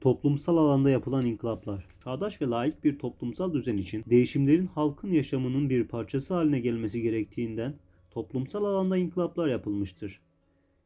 Toplumsal alanda yapılan inkılaplar. Çağdaş ve layık bir toplumsal düzen için değişimlerin halkın yaşamının bir parçası haline gelmesi gerektiğinden toplumsal alanda inkılaplar yapılmıştır.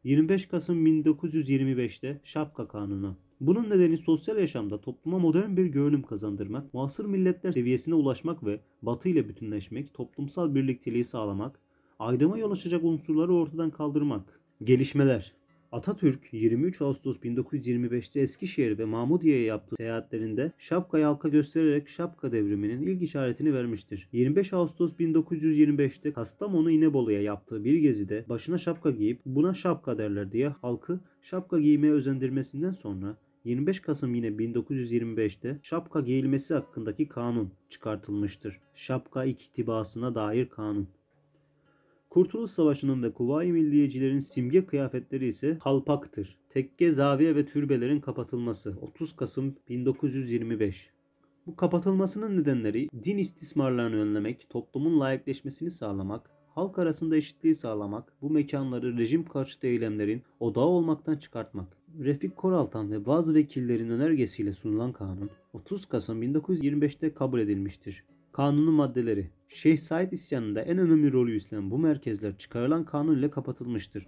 25 Kasım 1925'te Şapka Kanunu. Bunun nedeni sosyal yaşamda topluma modern bir görünüm kazandırmak, muasır milletler seviyesine ulaşmak ve Batı ile bütünleşmek, toplumsal birlikteliği sağlamak, ayrıma yol açacak unsurları ortadan kaldırmak. Gelişmeler Atatürk 23 Ağustos 1925'te Eskişehir ve Mahmudiye'ye yaptığı seyahatlerinde şapkayı halka göstererek şapka devriminin ilk işaretini vermiştir. 25 Ağustos 1925'te Kastamonu İnebolu'ya yaptığı bir gezide başına şapka giyip buna şapka derler diye halkı şapka giymeye özendirmesinden sonra 25 Kasım yine 1925'te şapka giyilmesi hakkındaki kanun çıkartılmıştır. Şapka iktibasına dair kanun. Kurtuluş Savaşı'nın ve Kuvayi Milliyecilerin simge kıyafetleri ise kalpaktır. Tekke, zaviye ve türbelerin kapatılması 30 Kasım 1925. Bu kapatılmasının nedenleri din istismarlarını önlemek, toplumun layıkleşmesini sağlamak, halk arasında eşitliği sağlamak, bu mekanları rejim karşıtı eylemlerin odağı olmaktan çıkartmak. Refik Koraltan ve bazı vekillerin önergesiyle sunulan kanun 30 Kasım 1925'te kabul edilmiştir. Kanunun maddeleri Şeyh Said isyanında en önemli rolü üstlenen bu merkezler çıkarılan kanun ile kapatılmıştır.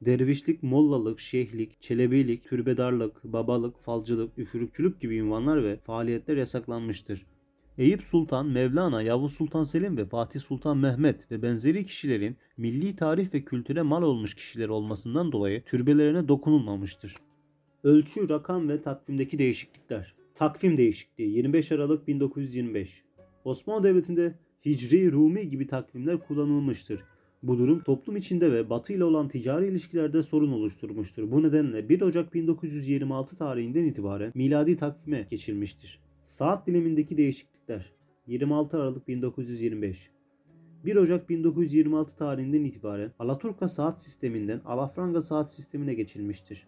Dervişlik, mollalık, şeyhlik, çelebilik, türbedarlık, babalık, falcılık, üfürükçülük gibi ünvanlar ve faaliyetler yasaklanmıştır. Eyüp Sultan, Mevlana, Yavuz Sultan Selim ve Fatih Sultan Mehmet ve benzeri kişilerin milli tarih ve kültüre mal olmuş kişiler olmasından dolayı türbelerine dokunulmamıştır. Ölçü, rakam ve takvimdeki değişiklikler. Takvim değişikliği 25 Aralık 1925 Osmanlı Devleti'nde Hicri, Rumi gibi takvimler kullanılmıştır. Bu durum toplum içinde ve Batı ile olan ticari ilişkilerde sorun oluşturmuştur. Bu nedenle 1 Ocak 1926 tarihinden itibaren miladi takvime geçilmiştir. Saat dilimindeki değişiklikler 26 Aralık 1925 1 Ocak 1926 tarihinden itibaren Alaturka saat sisteminden Alafranga saat sistemine geçilmiştir.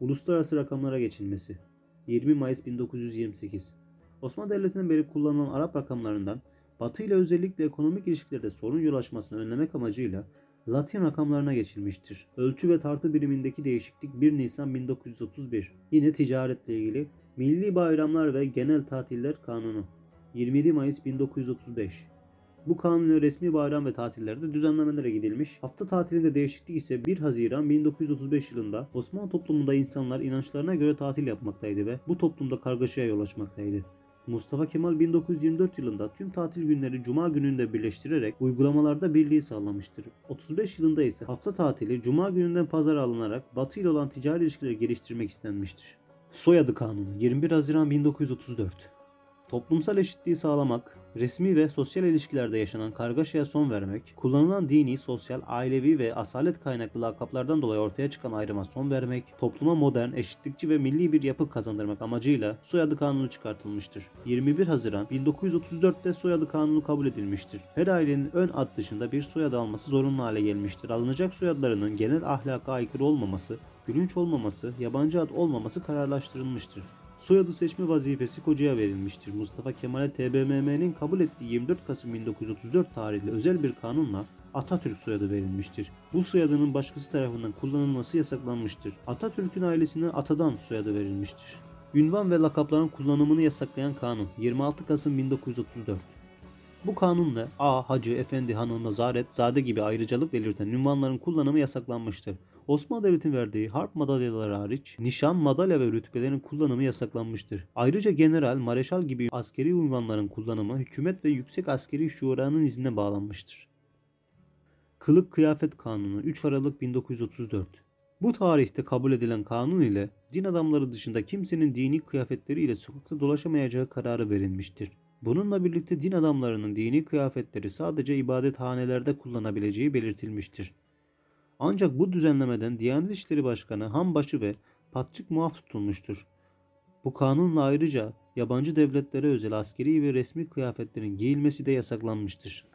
Uluslararası rakamlara geçilmesi 20 Mayıs 1928 Osmanlı Devleti'nin beri kullanılan Arap rakamlarından Batı ile özellikle ekonomik ilişkilerde sorun yol açmasını önlemek amacıyla Latin rakamlarına geçilmiştir. Ölçü ve tartı birimindeki değişiklik 1 Nisan 1931. Yine ticaretle ilgili Milli Bayramlar ve Genel Tatiller Kanunu 27 Mayıs 1935. Bu kanunla resmi bayram ve tatillerde düzenlemelere gidilmiş. Hafta tatilinde değişiklik ise 1 Haziran 1935 yılında Osmanlı toplumunda insanlar inançlarına göre tatil yapmaktaydı ve bu toplumda kargaşaya yol açmaktaydı. Mustafa Kemal 1924 yılında tüm tatil günleri cuma gününde birleştirerek uygulamalarda birliği sağlamıştır. 35 yılında ise hafta tatili cuma gününden pazara alınarak Batı ile olan ticari ilişkileri geliştirmek istenmiştir. Soyadı Kanunu 21 Haziran 1934 Toplumsal eşitliği sağlamak, resmi ve sosyal ilişkilerde yaşanan kargaşaya son vermek, kullanılan dini, sosyal, ailevi ve asalet kaynaklı lakaplardan dolayı ortaya çıkan ayrıma son vermek, topluma modern, eşitlikçi ve milli bir yapı kazandırmak amacıyla soyadı kanunu çıkartılmıştır. 21 Haziran 1934'te soyadı kanunu kabul edilmiştir. Her ailenin ön ad dışında bir soyadı alması zorunlu hale gelmiştir. Alınacak soyadlarının genel ahlaka aykırı olmaması, gülünç olmaması, yabancı ad olmaması kararlaştırılmıştır. Soyadı seçme vazifesi kocaya verilmiştir. Mustafa Kemal'e TBMM'nin kabul ettiği 24 Kasım 1934 tarihli özel bir kanunla Atatürk soyadı verilmiştir. Bu soyadının başkası tarafından kullanılması yasaklanmıştır. Atatürk'ün ailesine atadan soyadı verilmiştir. Ünvan ve lakapların kullanımını yasaklayan kanun 26 Kasım 1934. Bu kanunla A, hacı, efendi, hanım, nazaret, zade gibi ayrıcalık belirten ünvanların kullanımı yasaklanmıştır. Osmanlı Devleti'nin verdiği harp madalyaları hariç nişan, madalya ve rütbelerin kullanımı yasaklanmıştır. Ayrıca general, mareşal gibi askeri unvanların kullanımı hükümet ve yüksek askeri şuranın iznine bağlanmıştır. Kılık Kıyafet Kanunu 3 Aralık 1934 bu tarihte kabul edilen kanun ile din adamları dışında kimsenin dini kıyafetleriyle sokakta dolaşamayacağı kararı verilmiştir. Bununla birlikte din adamlarının dini kıyafetleri sadece ibadethanelerde kullanabileceği belirtilmiştir. Ancak bu düzenlemeden Diyanet İşleri Başkanı Hanbaşı ve Patçık muaf tutulmuştur. Bu kanunla ayrıca yabancı devletlere özel askeri ve resmi kıyafetlerin giyilmesi de yasaklanmıştır.